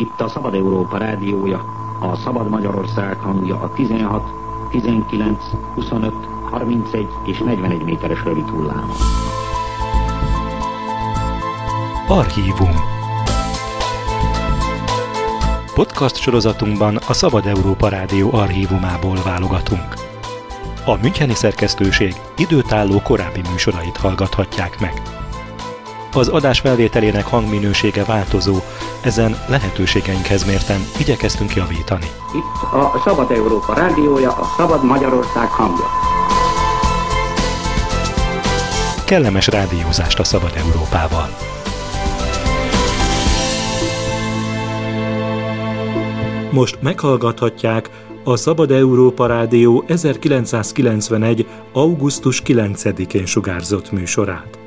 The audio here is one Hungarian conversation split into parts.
Itt a Szabad Európa rádiója, a Szabad Magyarország hangja a 16, 19, 25, 31 és 41 méteres rövid hullámon. Archívum Podcast sorozatunkban a Szabad Európa Rádió archívumából válogatunk. A Müncheni szerkesztőség időtálló korábbi műsorait hallgathatják meg. Az adás felvételének hangminősége változó, ezen lehetőségeinkhez mérten igyekeztünk javítani. Itt a Szabad Európa rádiója, a Szabad Magyarország hangja. Kellemes rádiózást a Szabad Európával! Most meghallgathatják a Szabad Európa Rádió 1991. augusztus 9-én sugárzott műsorát.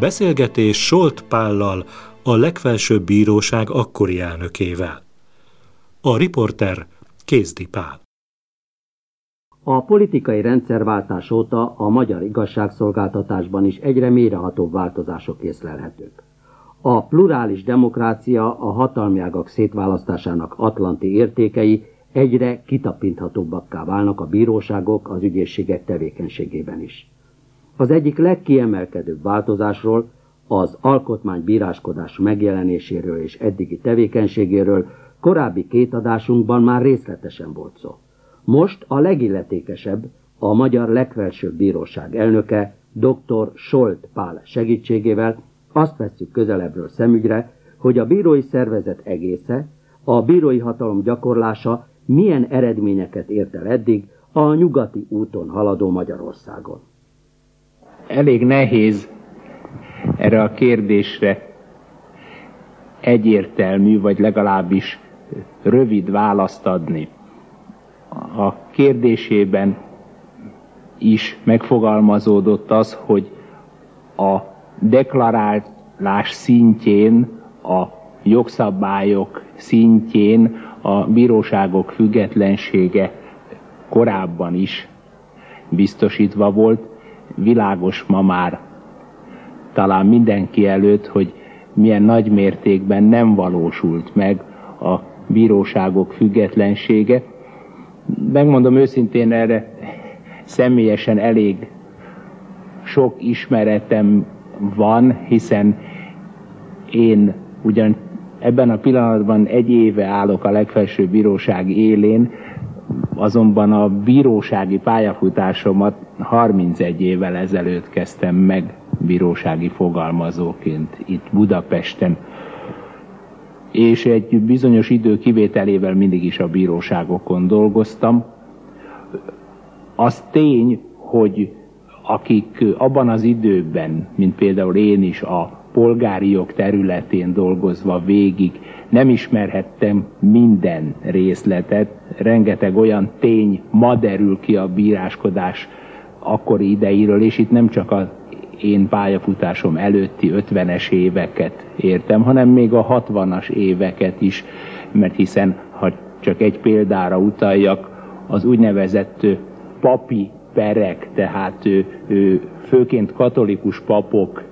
Beszélgetés Solt Pállal, a legfelsőbb bíróság akkori elnökével. A riporter Kézdi Pál. A politikai rendszerváltás óta a magyar igazságszolgáltatásban is egyre mélyrehatóbb változások észlelhetők. A plurális demokrácia a hatalmiágak szétválasztásának atlanti értékei egyre kitapinthatóbbakká válnak a bíróságok, az ügyészségek tevékenységében is. Az egyik legkiemelkedőbb változásról, az alkotmánybíráskodás megjelenéséről és eddigi tevékenységéről korábbi két adásunkban már részletesen volt szó. Most a legilletékesebb, a Magyar Legfelsőbb Bíróság elnöke, dr. Solt Pál segítségével azt vesszük közelebbről szemügyre, hogy a bírói szervezet egésze, a bírói hatalom gyakorlása milyen eredményeket ért el eddig a nyugati úton haladó Magyarországon. Elég nehéz erre a kérdésre egyértelmű, vagy legalábbis rövid választ adni. A kérdésében is megfogalmazódott az, hogy a deklarálás szintjén, a jogszabályok szintjén a bíróságok függetlensége korábban is biztosítva volt. Világos ma már talán mindenki előtt, hogy milyen nagy mértékben nem valósult meg a bíróságok függetlensége. Megmondom őszintén erre személyesen elég sok ismeretem van, hiszen én ugyan ebben a pillanatban egy éve állok a legfelsőbb bíróság élén, azonban a bírósági pályafutásomat 31 évvel ezelőtt kezdtem meg bírósági fogalmazóként itt Budapesten. És egy bizonyos idő kivételével mindig is a bíróságokon dolgoztam. Az tény, hogy akik abban az időben, mint például én is a polgári jog területén dolgozva végig. Nem ismerhettem minden részletet, rengeteg olyan tény ma derül ki a bíráskodás akkori ideiről, és itt nem csak az én pályafutásom előtti 50-es éveket értem, hanem még a 60-as éveket is, mert hiszen, ha csak egy példára utaljak, az úgynevezett papi perek, tehát ő, ő, főként katolikus papok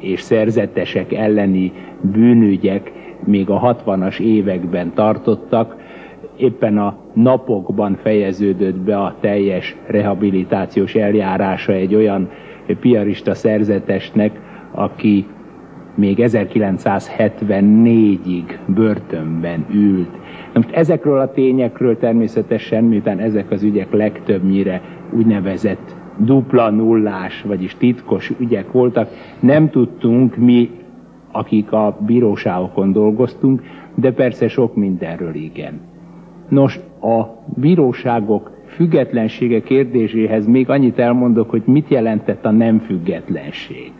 és szerzetesek elleni bűnügyek még a 60-as években tartottak, éppen a napokban fejeződött be a teljes rehabilitációs eljárása egy olyan piarista szerzetesnek, aki még 1974-ig börtönben ült. Na most ezekről a tényekről természetesen, miután ezek az ügyek legtöbbnyire úgynevezett dupla nullás, vagyis titkos ügyek voltak, nem tudtunk mi, akik a bíróságokon dolgoztunk, de persze sok mindenről igen. Nos, a bíróságok függetlensége kérdéséhez még annyit elmondok, hogy mit jelentett a nem függetlenség.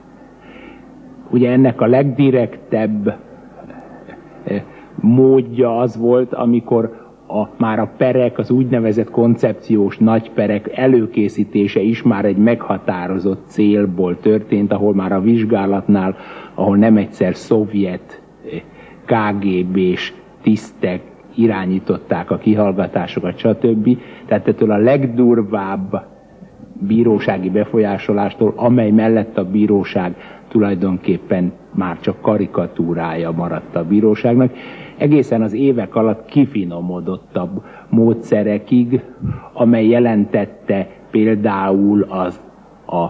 Ugye ennek a legdirektebb eh, módja az volt, amikor a, már a perek, az úgynevezett koncepciós nagyperek előkészítése is már egy meghatározott célból történt, ahol már a vizsgálatnál, ahol nem egyszer szovjet eh, KGB-s tisztek irányították a kihallgatásokat, stb. Tehát ettől a legdurvább bírósági befolyásolástól, amely mellett a bíróság tulajdonképpen már csak karikatúrája maradt a bíróságnak, egészen az évek alatt kifinomodottabb módszerekig, amely jelentette például az a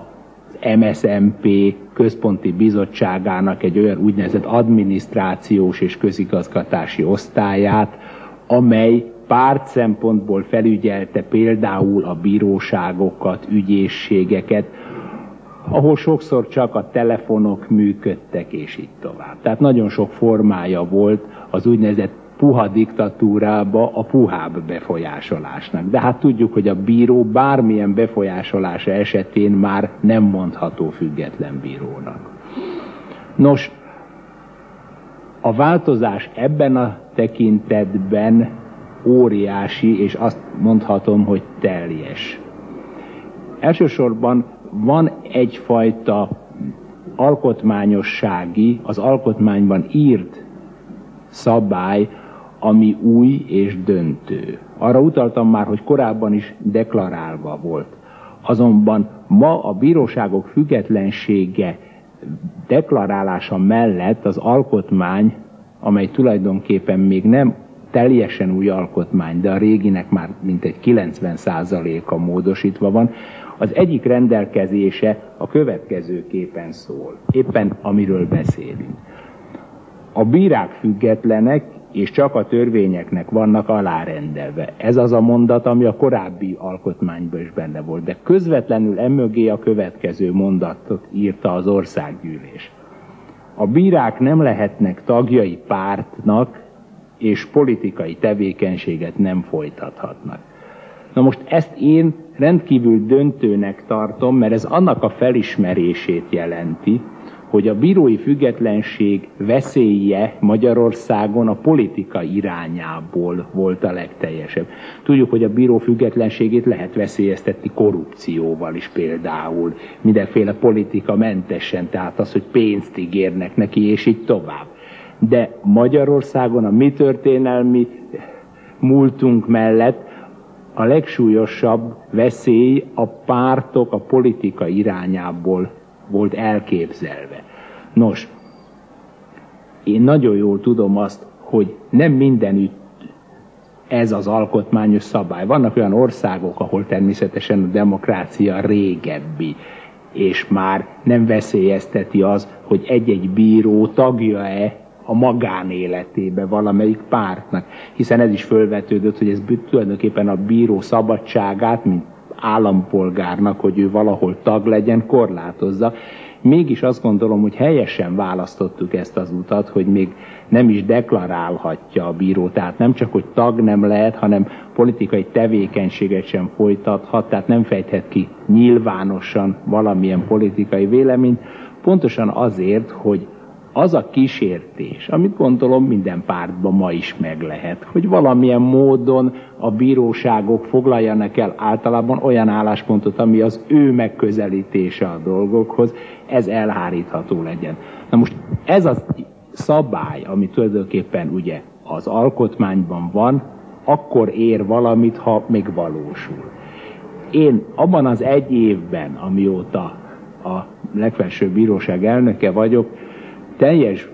MSMP központi bizottságának egy olyan úgynevezett adminisztrációs és közigazgatási osztályát, amely párt szempontból felügyelte például a bíróságokat, ügyészségeket, ahol sokszor csak a telefonok működtek, és így tovább. Tehát nagyon sok formája volt az úgynevezett puha diktatúrába a puhább befolyásolásnak. De hát tudjuk, hogy a bíró bármilyen befolyásolása esetén már nem mondható független bírónak. Nos, a változás ebben a tekintetben óriási, és azt mondhatom, hogy teljes. Elsősorban van egyfajta alkotmányossági, az alkotmányban írt szabály, ami új és döntő. Arra utaltam már, hogy korábban is deklarálva volt. Azonban ma a bíróságok függetlensége deklarálása mellett az alkotmány, amely tulajdonképpen még nem teljesen új alkotmány, de a réginek már mintegy 90%-a módosítva van, az egyik rendelkezése a következőképpen szól, éppen amiről beszélünk. A bírák függetlenek, és csak a törvényeknek vannak alárendelve. Ez az a mondat, ami a korábbi alkotmányban is benne volt, de közvetlenül emögé a következő mondatot írta az országgyűlés. A bírák nem lehetnek tagjai pártnak, és politikai tevékenységet nem folytathatnak. Na most ezt én rendkívül döntőnek tartom, mert ez annak a felismerését jelenti, hogy a bírói függetlenség veszélye Magyarországon a politika irányából volt a legteljesebb. Tudjuk, hogy a bíró függetlenségét lehet veszélyeztetni korrupcióval is például, mindenféle politika mentesen, tehát az, hogy pénzt ígérnek neki, és így tovább. De Magyarországon a mi történelmi múltunk mellett a legsúlyosabb veszély a pártok, a politika irányából volt elképzelve. Nos, én nagyon jól tudom azt, hogy nem mindenütt ez az alkotmányos szabály. Vannak olyan országok, ahol természetesen a demokrácia régebbi, és már nem veszélyezteti az, hogy egy-egy bíró tagja-e a magánéletébe valamelyik pártnak. Hiszen ez is fölvetődött, hogy ez tulajdonképpen a bíró szabadságát, mint állampolgárnak, hogy ő valahol tag legyen, korlátozza. Mégis azt gondolom, hogy helyesen választottuk ezt az utat, hogy még nem is deklarálhatja a bíró. Tehát nem csak, hogy tag nem lehet, hanem politikai tevékenységet sem folytathat, tehát nem fejthet ki nyilvánosan valamilyen politikai véleményt, pontosan azért, hogy az a kísértés, amit gondolom minden pártban ma is meg lehet, hogy valamilyen módon a bíróságok foglaljanak el általában olyan álláspontot, ami az ő megközelítése a dolgokhoz, ez elhárítható legyen. Na most ez a szabály, ami tulajdonképpen ugye az alkotmányban van, akkor ér valamit, ha még valósul. Én abban az egy évben, amióta a legfelsőbb bíróság elnöke vagyok, teljes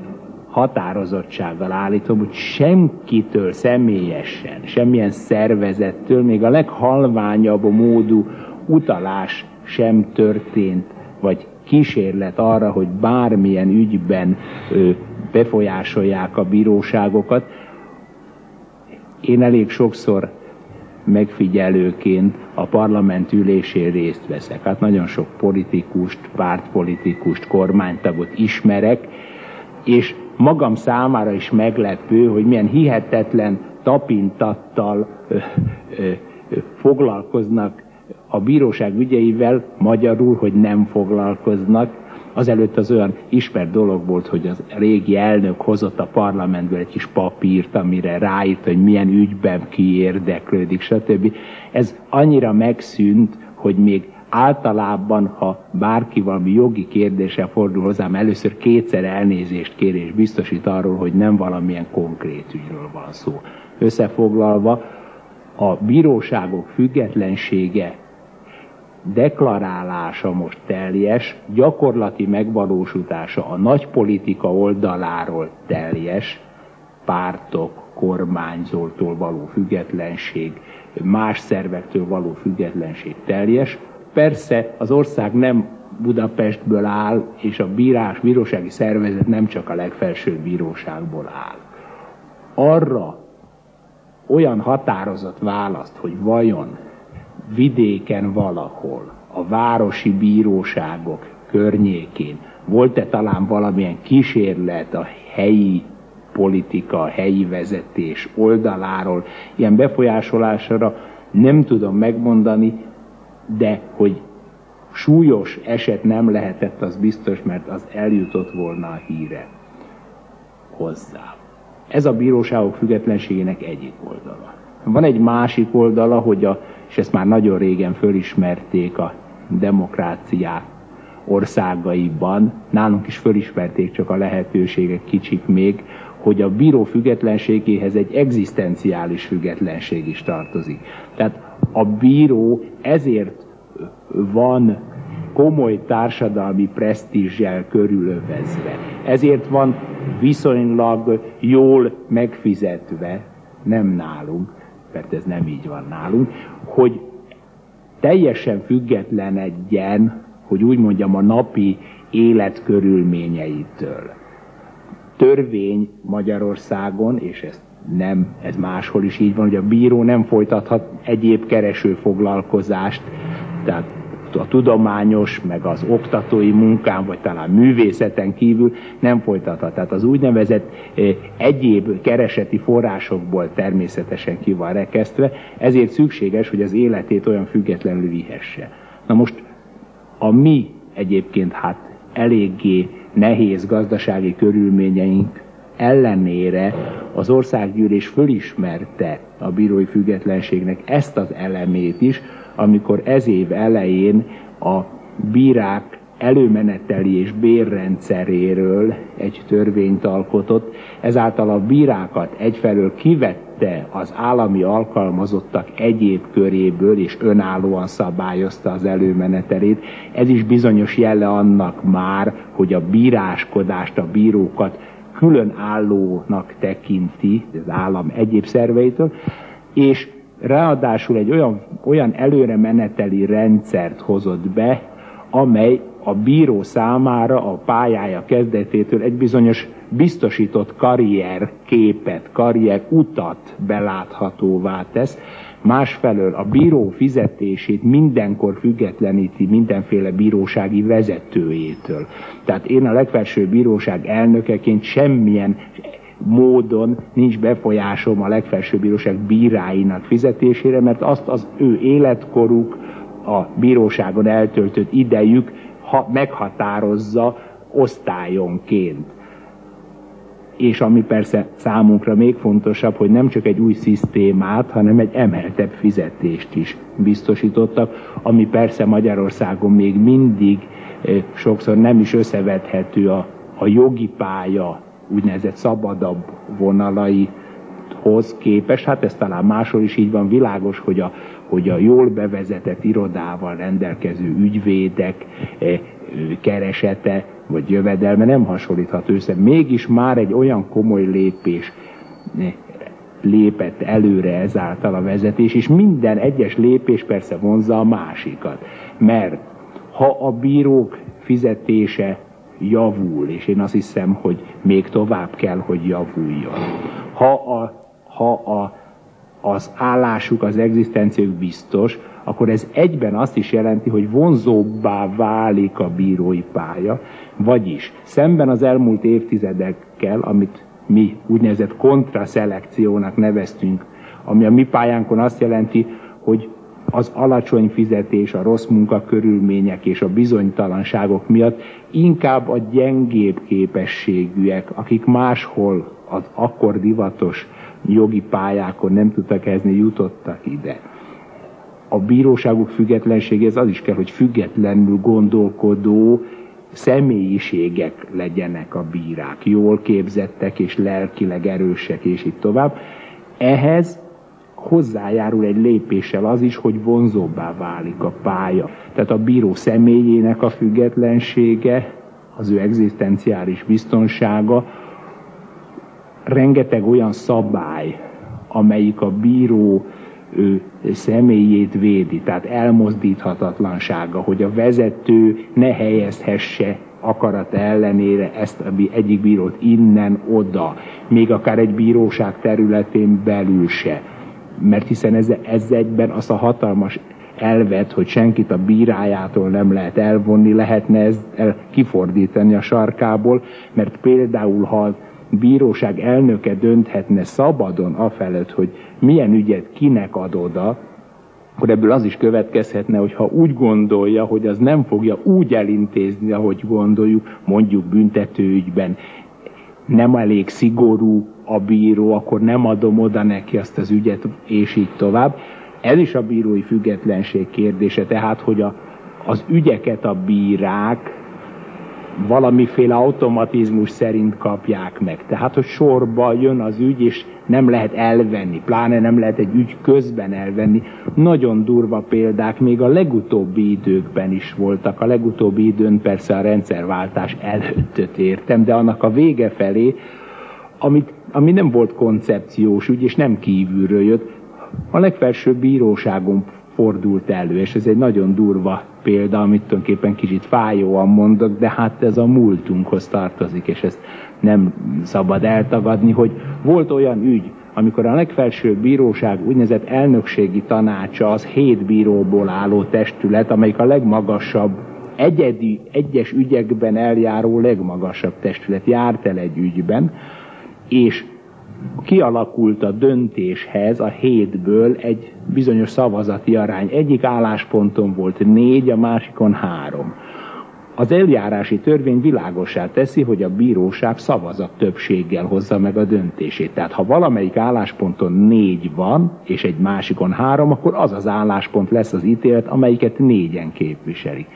határozottsággal állítom, hogy senkitől személyesen, semmilyen szervezettől, még a leghalványabb módú utalás sem történt, vagy kísérlet arra, hogy bármilyen ügyben ö, befolyásolják a bíróságokat. Én elég sokszor megfigyelőként a parlament ülésén részt veszek. Hát nagyon sok politikust, pártpolitikust, kormánytagot ismerek, és magam számára is meglepő, hogy milyen hihetetlen tapintattal ö, ö, ö, foglalkoznak a bíróság ügyeivel, magyarul, hogy nem foglalkoznak. Azelőtt az olyan ismert dolog volt, hogy az régi elnök hozott a parlamentből egy kis papírt, amire ráírt, hogy milyen ügyben ki érdeklődik, stb. Ez annyira megszűnt, hogy még általában, ha bárki valami jogi kérdéssel fordul hozzám, először kétszer elnézést kér és biztosít arról, hogy nem valamilyen konkrét ügyről van szó. Összefoglalva, a bíróságok függetlensége deklarálása most teljes, gyakorlati megvalósítása a nagy politika oldaláról teljes, pártok, kormányzótól való függetlenség, más szervektől való függetlenség teljes. Persze az ország nem Budapestből áll, és a bírás, bírósági szervezet nem csak a legfelsőbb bíróságból áll. Arra olyan határozott választ, hogy vajon vidéken valahol, a városi bíróságok környékén volt-e talán valamilyen kísérlet a helyi politika, a helyi vezetés oldaláról ilyen befolyásolásra nem tudom megmondani, de hogy súlyos eset nem lehetett, az biztos, mert az eljutott volna a híre hozzá. Ez a bíróságok függetlenségének egyik oldala. Van egy másik oldala, hogy a, és ezt már nagyon régen fölismerték a demokráciák országaiban, nálunk is fölismerték, csak a lehetőségek kicsik még, hogy a bíró függetlenségéhez egy egzisztenciális függetlenség is tartozik. Tehát a bíró ezért van komoly társadalmi presztízsel körülövezve. Ezért van viszonylag jól megfizetve, nem nálunk, mert ez nem így van nálunk, hogy teljesen függetlenedjen, hogy úgy mondjam, a napi élet körülményeitől. Törvény Magyarországon, és ezt nem, ez máshol is így van, hogy a bíró nem folytathat egyéb keresőfoglalkozást, tehát a tudományos, meg az oktatói munkán, vagy talán művészeten kívül nem folytathat. Tehát az úgynevezett eh, egyéb kereseti forrásokból természetesen ki van rekesztve, ezért szükséges, hogy az életét olyan függetlenül vihesse. Na most a mi egyébként hát eléggé nehéz gazdasági körülményeink ellenére az országgyűlés fölismerte a bírói függetlenségnek ezt az elemét is, amikor ez év elején a bírák előmeneteli és bérrendszeréről egy törvényt alkotott, ezáltal a bírákat egyfelől kivette az állami alkalmazottak egyéb köréből, és önállóan szabályozta az előmenetelét. Ez is bizonyos jelle annak már, hogy a bíráskodást, a bírókat külön állónak tekinti az állam egyéb szerveitől, és ráadásul egy olyan, olyan előre meneteli rendszert hozott be, amely a bíró számára a pályája kezdetétől egy bizonyos biztosított karrier képet, karrier utat beláthatóvá tesz, másfelől a bíró fizetését mindenkor függetleníti mindenféle bírósági vezetőjétől. Tehát én a legfelsőbb bíróság elnökeként semmilyen módon nincs befolyásom a legfelsőbb bíróság bíráinak fizetésére, mert azt az ő életkoruk, a bíróságon eltöltött idejük ha meghatározza osztályonként. És ami persze számunkra még fontosabb, hogy nem csak egy új szisztémát, hanem egy emeltebb fizetést is biztosítottak, ami persze Magyarországon még mindig eh, sokszor nem is összevethető a, a jogi pálya úgynevezett szabadabb vonalaihoz képes, hát ez talán máshol is így van. Világos, hogy a, hogy a jól bevezetett irodával rendelkező ügyvédek eh, keresete vagy jövedelme nem hasonlíthat össze. Mégis már egy olyan komoly lépés eh, lépett előre ezáltal a vezetés, és minden egyes lépés persze vonzza a másikat. Mert ha a bírók fizetése javul, és én azt hiszem, hogy még tovább kell, hogy javuljon. Ha, a, ha a, az állásuk, az egzisztenciák biztos, akkor ez egyben azt is jelenti, hogy vonzóbbá válik a bírói pálya, vagyis szemben az elmúlt évtizedekkel, amit mi úgynevezett kontraszelekciónak neveztünk, ami a mi pályánkon azt jelenti, hogy az alacsony fizetés, a rossz munkakörülmények és a bizonytalanságok miatt inkább a gyengébb képességűek, akik máshol az akkor divatos jogi pályákon nem tudtak ezni, jutottak ide. A bíróságok függetlenségéhez az is kell, hogy függetlenül gondolkodó személyiségek legyenek a bírák, jól képzettek és lelkileg erősek, és így tovább. Ehhez hozzájárul egy lépéssel az is, hogy vonzóbbá válik a pálya. Tehát a bíró személyének a függetlensége, az ő egzisztenciális biztonsága rengeteg olyan szabály, amelyik a bíró ő, személyét védi, tehát elmozdíthatatlansága, hogy a vezető ne helyezhesse akarat ellenére ezt a egyik bírót innen, oda, még akár egy bíróság területén belül se. Mert hiszen ez, ez egyben az a hatalmas elvet, hogy senkit a bírájától nem lehet elvonni, lehetne ezt kifordítani a sarkából, mert például ha bíróság elnöke dönthetne szabadon afelett, hogy milyen ügyet kinek ad oda, akkor ebből az is következhetne, hogy ha úgy gondolja, hogy az nem fogja úgy elintézni, ahogy gondoljuk, mondjuk büntetőügyben, nem elég szigorú a bíró, akkor nem adom oda neki azt az ügyet, és így tovább. Ez is a bírói függetlenség kérdése, tehát hogy a, az ügyeket a bírák valamiféle automatizmus szerint kapják meg. Tehát, hogy sorba jön az ügy, és nem lehet elvenni, pláne nem lehet egy ügy közben elvenni. Nagyon durva példák még a legutóbbi időkben is voltak. A legutóbbi időn persze a rendszerváltás előttöt értem, de annak a vége felé, amit, ami nem volt koncepciós ügy, és nem kívülről jött, a legfelsőbb bíróságon fordult elő, és ez egy nagyon durva példa, amit tulajdonképpen kicsit fájóan mondok, de hát ez a múltunkhoz tartozik, és ezt nem szabad eltagadni, hogy volt olyan ügy, amikor a legfelsőbb bíróság úgynevezett elnökségi tanácsa az hét bíróból álló testület, amelyik a legmagasabb egyedi, egyes ügyekben eljáró legmagasabb testület járt el egy ügyben, és kialakult a döntéshez a hétből egy bizonyos szavazati arány. Egyik állásponton volt négy, a másikon három. Az eljárási törvény világosá teszi, hogy a bíróság szavazat többséggel hozza meg a döntését. Tehát ha valamelyik állásponton négy van, és egy másikon három, akkor az az álláspont lesz az ítélet, amelyiket négyen képviselik.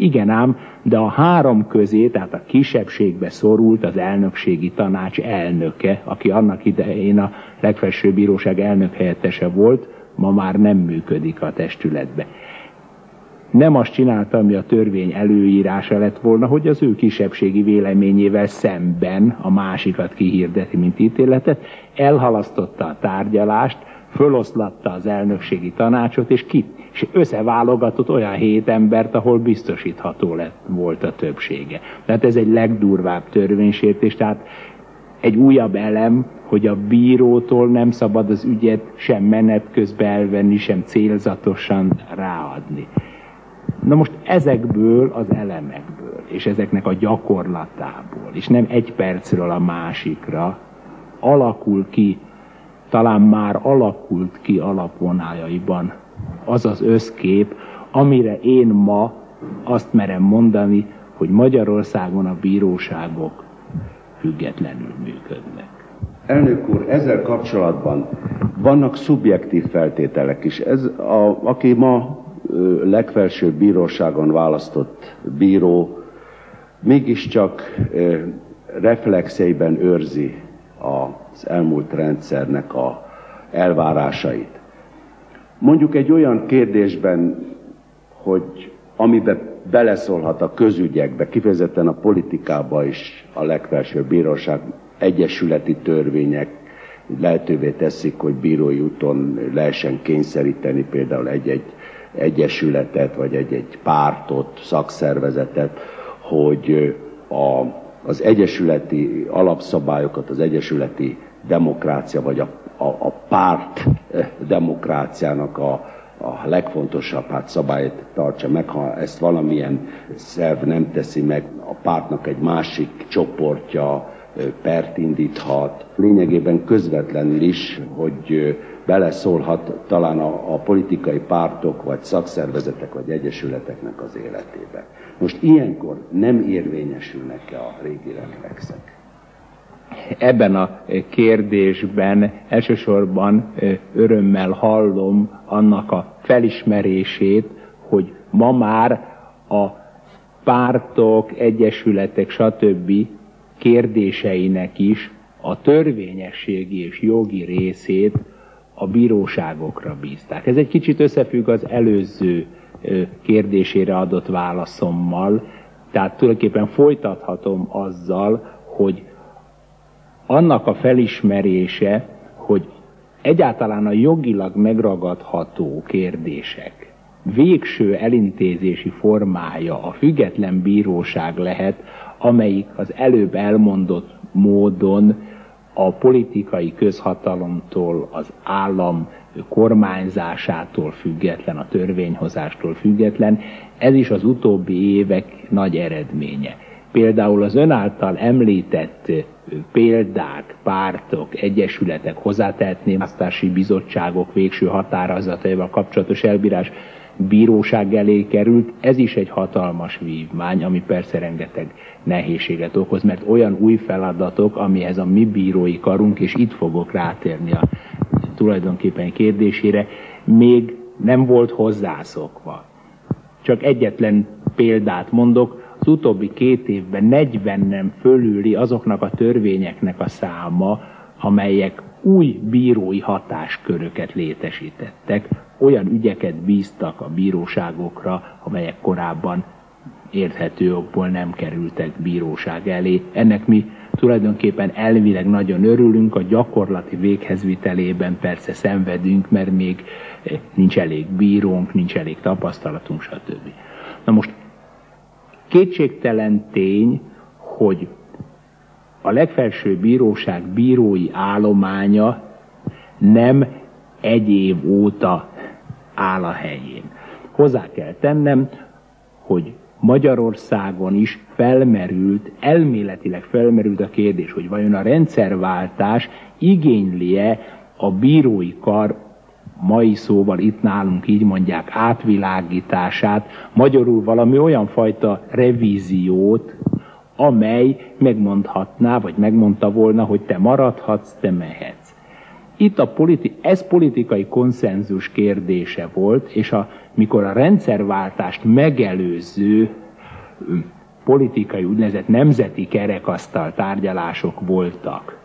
Igen ám, de a három közé, tehát a kisebbségbe szorult az elnökségi tanács elnöke, aki annak idején a legfelsőbb bíróság elnök helyettese volt, ma már nem működik a testületbe. Nem azt csinálta, ami a törvény előírása lett volna, hogy az ő kisebbségi véleményével szemben a másikat kihirdeti, mint ítéletet, elhalasztotta a tárgyalást, föloszlatta az elnökségi tanácsot, és, ki, és összeválogatott olyan hét embert, ahol biztosítható lett, volt a többsége. Tehát ez egy legdurvább törvénysértés, tehát egy újabb elem, hogy a bírótól nem szabad az ügyet sem menet közben elvenni, sem célzatosan ráadni. Na most ezekből az elemekből, és ezeknek a gyakorlatából, és nem egy percről a másikra alakul ki talán már alakult ki alapvonájaiban az az összkép, amire én ma azt merem mondani, hogy Magyarországon a bíróságok függetlenül működnek. Elnök úr, ezzel kapcsolatban vannak szubjektív feltételek is. Ez a, aki ma legfelsőbb bíróságon választott bíró, mégiscsak reflexeiben őrzi az elmúlt rendszernek a elvárásait. Mondjuk egy olyan kérdésben, hogy amiben beleszólhat a közügyekbe, kifejezetten a politikába is a legfelsőbb bíróság egyesületi törvények lehetővé teszik, hogy bírói úton lehessen kényszeríteni például egy-egy egyesületet, vagy egy-egy pártot, szakszervezetet, hogy a az egyesületi alapszabályokat, az egyesületi demokrácia, vagy a, a, a párt eh, demokráciának a, a legfontosabb hát szabályt tartsa meg, ha ezt valamilyen szerv nem teszi meg, a pártnak egy másik csoportja eh, pert indíthat, lényegében közvetlenül is, hogy eh, beleszólhat talán a, a politikai pártok, vagy szakszervezetek, vagy egyesületeknek az életébe. Most ilyenkor nem érvényesülnek-e a régi reflexek? Ebben a kérdésben elsősorban örömmel hallom annak a felismerését, hogy ma már a pártok, egyesületek, stb. kérdéseinek is a törvényességi és jogi részét a bíróságokra bízták. Ez egy kicsit összefügg az előző kérdésére adott válaszommal, tehát tulajdonképpen folytathatom azzal, hogy annak a felismerése, hogy egyáltalán a jogilag megragadható kérdések végső elintézési formája a független bíróság lehet, amelyik az előbb elmondott módon a politikai közhatalomtól, az állam kormányzásától független, a törvényhozástól független, ez is az utóbbi évek nagy eredménye. Például az ön által említett példák, pártok, egyesületek, hozzátehetném választási bizottságok végső határozataival kapcsolatos elbírás bíróság elé került, ez is egy hatalmas vívmány, ami persze rengeteg nehézséget okoz, mert olyan új feladatok, amihez a mi bírói karunk, és itt fogok rátérni a tulajdonképpen kérdésére, még nem volt hozzászokva. Csak egyetlen példát mondok, az utóbbi két évben 40 nem fölüli azoknak a törvényeknek a száma, amelyek új bírói hatásköröket létesítettek, olyan ügyeket bíztak a bíróságokra, amelyek korábban érthető okból nem kerültek bíróság elé. Ennek mi tulajdonképpen elvileg nagyon örülünk, a gyakorlati véghezvitelében persze szenvedünk, mert még nincs elég bírónk, nincs elég tapasztalatunk, stb. Na most kétségtelen tény, hogy a legfelső bíróság bírói állománya nem egy év óta áll a helyén. Hozzá kell tennem, hogy Magyarországon is felmerült, elméletileg felmerült a kérdés, hogy vajon a rendszerváltás igényli-e a bírói kar mai szóval itt nálunk így mondják átvilágítását, magyarul valami olyan fajta revíziót, amely megmondhatná, vagy megmondta volna, hogy te maradhatsz, te mehetsz. Itt a politi- ez politikai konszenzus kérdése volt, és a, mikor a rendszerváltást megelőző politikai úgynevezett nemzeti kerekasztal tárgyalások voltak,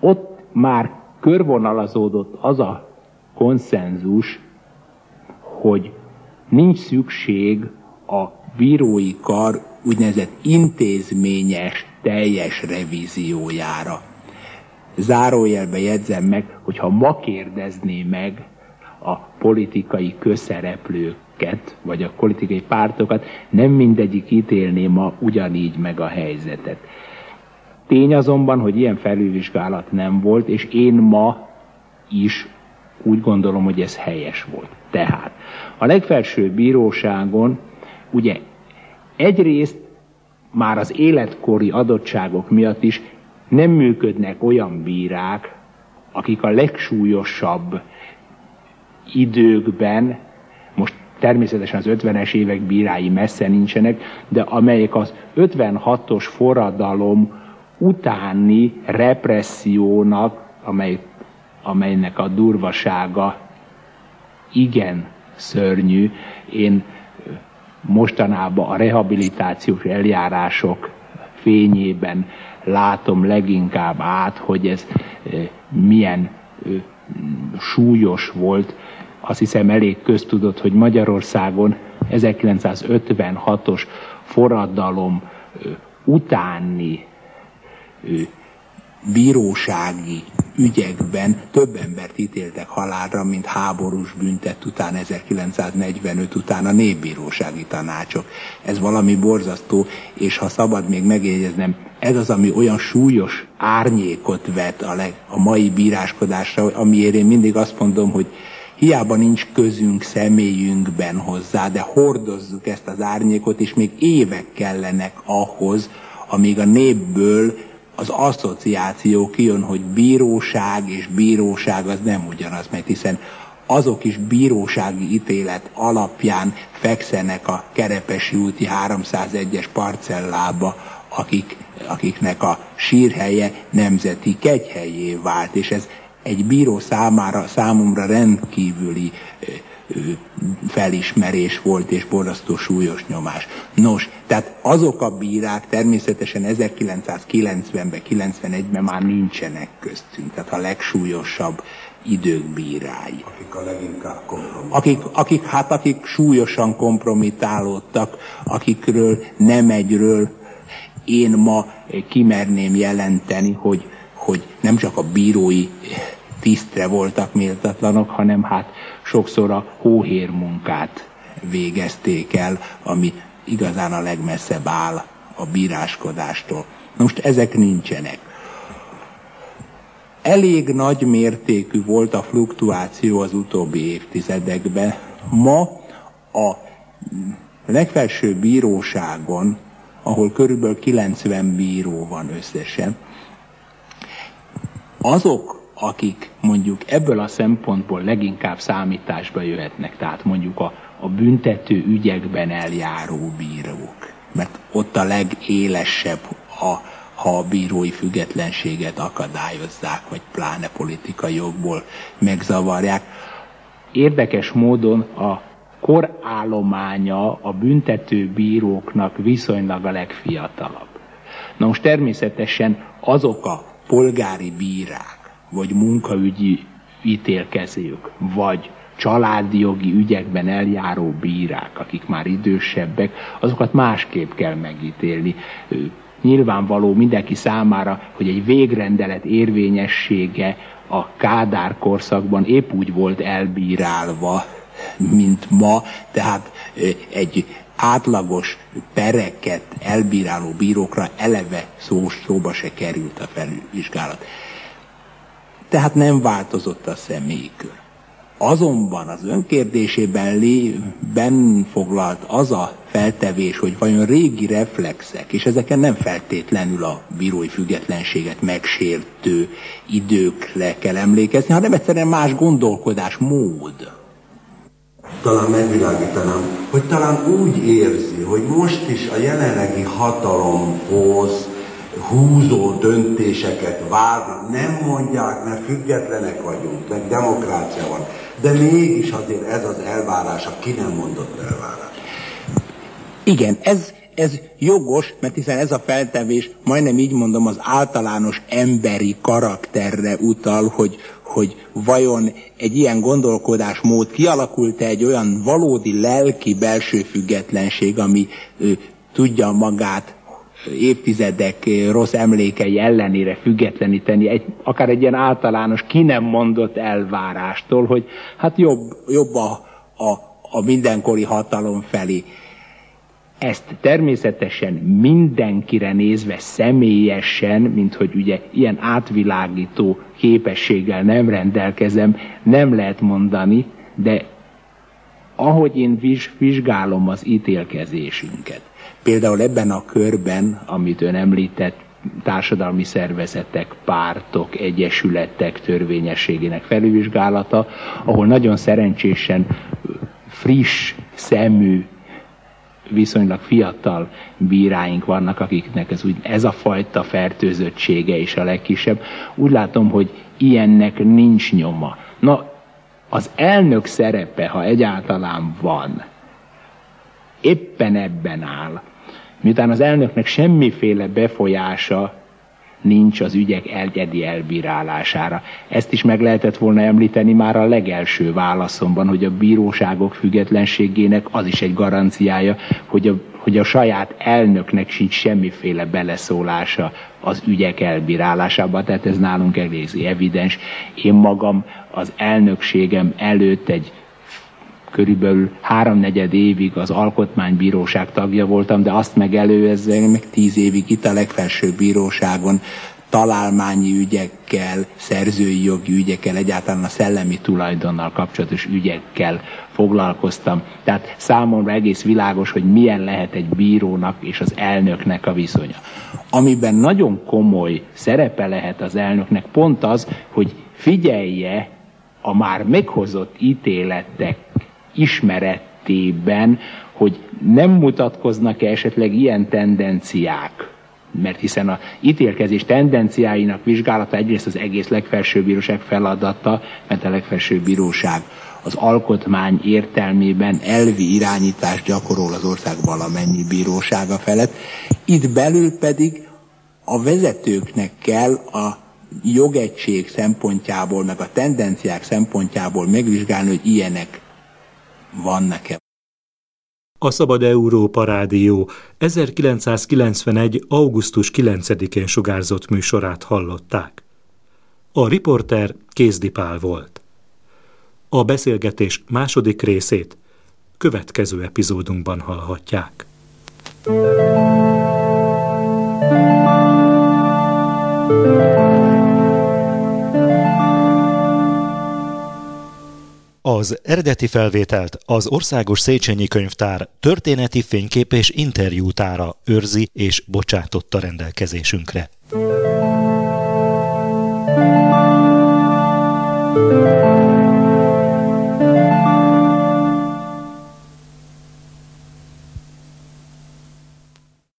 ott már körvonalazódott az a konszenzus, hogy nincs szükség a bírói kar úgynevezett intézményes, teljes revíziójára. Zárójelbe jegyzem meg, hogyha ma kérdezné meg a politikai közszereplőket, vagy a politikai pártokat, nem mindegyik ítélné ma ugyanígy meg a helyzetet. Tény azonban, hogy ilyen felülvizsgálat nem volt, és én ma is úgy gondolom, hogy ez helyes volt. Tehát a legfelső bíróságon ugye egyrészt már az életkori adottságok miatt is nem működnek olyan bírák, akik a legsúlyosabb időkben, most természetesen az 50-es évek bírái messze nincsenek, de amelyek az 56-os forradalom utáni repressziónak, amely, amelynek a durvasága igen szörnyű. Én mostanában a rehabilitációs eljárások fényében látom leginkább át, hogy ez milyen súlyos volt. Azt hiszem elég köztudott, hogy Magyarországon 1956-os forradalom utáni bírósági ügyekben több embert ítéltek halálra, mint háborús büntet után 1945 után a népbírósági tanácsok. Ez valami borzasztó, és ha szabad még megjegyeznem, ez az, ami olyan súlyos árnyékot vet a, leg, a mai bíráskodásra, amiért én mindig azt mondom, hogy hiába nincs közünk személyünkben hozzá, de hordozzuk ezt az árnyékot, és még évek kellenek ahhoz, amíg a népből az asszociáció kijön, hogy bíróság és bíróság az nem ugyanaz, mert hiszen azok is bírósági ítélet alapján fekszenek a Kerepesi úti 301-es parcellába, akik, akiknek a sírhelye nemzeti kegyhelyé vált, és ez egy bíró számára, számomra rendkívüli felismerés volt, és borzasztó súlyos nyomás. Nos, tehát azok a bírák természetesen 1990-ben, 91-ben már nincsenek köztünk, tehát a legsúlyosabb idők bírái. Akik a leginkább akik, akik, hát akik súlyosan kompromitálódtak, akikről nem egyről én ma kimerném jelenteni, hogy nem csak a bírói tisztre voltak méltatlanok, hanem hát sokszor a hóhér munkát végezték el, ami igazán a legmesszebb áll a bíráskodástól. Most ezek nincsenek. Elég nagy mértékű volt a fluktuáció az utóbbi évtizedekben. Ma a legfelső bíróságon, ahol körülbelül 90 bíró van összesen, azok, akik mondjuk ebből a szempontból leginkább számításba jöhetnek, tehát mondjuk a, a büntető ügyekben eljáró bírók, mert ott a legélesebb, a, ha a bírói függetlenséget akadályozzák, vagy pláne politikai jogból megzavarják. Érdekes módon a korállománya a büntető bíróknak viszonylag a legfiatalabb. Na most természetesen azok a polgári bírák, vagy munkaügyi ítélkezők, vagy családi jogi ügyekben eljáró bírák, akik már idősebbek, azokat másképp kell megítélni. Nyilvánvaló mindenki számára, hogy egy végrendelet érvényessége a Kádár korszakban épp úgy volt elbírálva, mint ma, tehát egy átlagos pereket elbíráló bírókra eleve szó, szóba se került a felülvizsgálat. Tehát nem változott a személykör. Azonban az önkérdésében lében foglalt az a feltevés, hogy vajon régi reflexek, és ezeken nem feltétlenül a bírói függetlenséget megsértő időkre kell emlékezni, hanem egyszerűen más gondolkodás mód talán megvilágítanám, hogy talán úgy érzi, hogy most is a jelenlegi hatalomhoz húzó döntéseket várnak, nem mondják, mert függetlenek vagyunk, meg demokrácia van, de mégis azért ez az elvárás, a ki nem mondott elvárás. Igen, ez, ez jogos, mert hiszen ez a feltevés, majdnem így mondom, az általános emberi karakterre utal, hogy, hogy vajon egy ilyen gondolkodásmód kialakult-e egy olyan valódi lelki belső függetlenség, ami ő, tudja magát évtizedek rossz emlékei ellenére függetleníteni, egy, akár egy ilyen általános, ki nem mondott elvárástól, hogy hát jobb, jobb a, a, a mindenkori hatalom felé. Ezt természetesen mindenkire nézve személyesen, mint hogy ugye ilyen átvilágító képességgel nem rendelkezem, nem lehet mondani, de ahogy én vizsgálom az ítélkezésünket, például ebben a körben, amit ön említett, társadalmi szervezetek, pártok, egyesületek törvényességének felülvizsgálata, ahol nagyon szerencsésen friss szemű viszonylag fiatal bíráink vannak, akiknek ez, úgy, ez a fajta fertőzöttsége is a legkisebb. Úgy látom, hogy ilyennek nincs nyoma. Na, az elnök szerepe, ha egyáltalán van, éppen ebben áll, miután az elnöknek semmiféle befolyása nincs az ügyek egyedi elbírálására. Ezt is meg lehetett volna említeni már a legelső válaszomban, hogy a bíróságok függetlenségének az is egy garanciája, hogy a, hogy a saját elnöknek sincs semmiféle beleszólása az ügyek elbírálásába, tehát ez nálunk egész evidens. Én magam az elnökségem előtt egy körülbelül háromnegyed évig az alkotmánybíróság tagja voltam, de azt megelőzően meg tíz évig itt a legfelsőbb bíróságon találmányi ügyekkel, szerzői jogi ügyekkel, egyáltalán a szellemi tulajdonnal kapcsolatos ügyekkel foglalkoztam. Tehát számomra egész világos, hogy milyen lehet egy bírónak és az elnöknek a viszonya. Amiben nagyon komoly szerepe lehet az elnöknek pont az, hogy figyelje a már meghozott ítéletek ismeretében, hogy nem mutatkoznak-e esetleg ilyen tendenciák, mert hiszen a ítélkezés tendenciáinak vizsgálata egyrészt az egész legfelsőbb bíróság feladata, mert a legfelsőbb bíróság az alkotmány értelmében elvi irányítást gyakorol az ország valamennyi bírósága felett. Itt belül pedig a vezetőknek kell a jogegység szempontjából, meg a tendenciák szempontjából megvizsgálni, hogy ilyenek van nekem. A Szabad Európa Rádió 1991. augusztus 9-én sugárzott műsorát hallották. A riporter Kézdipál volt. A beszélgetés második részét következő epizódunkban hallhatják. Az eredeti felvételt az Országos Széchenyi Könyvtár történeti fénykép és interjútára őrzi és bocsátotta rendelkezésünkre.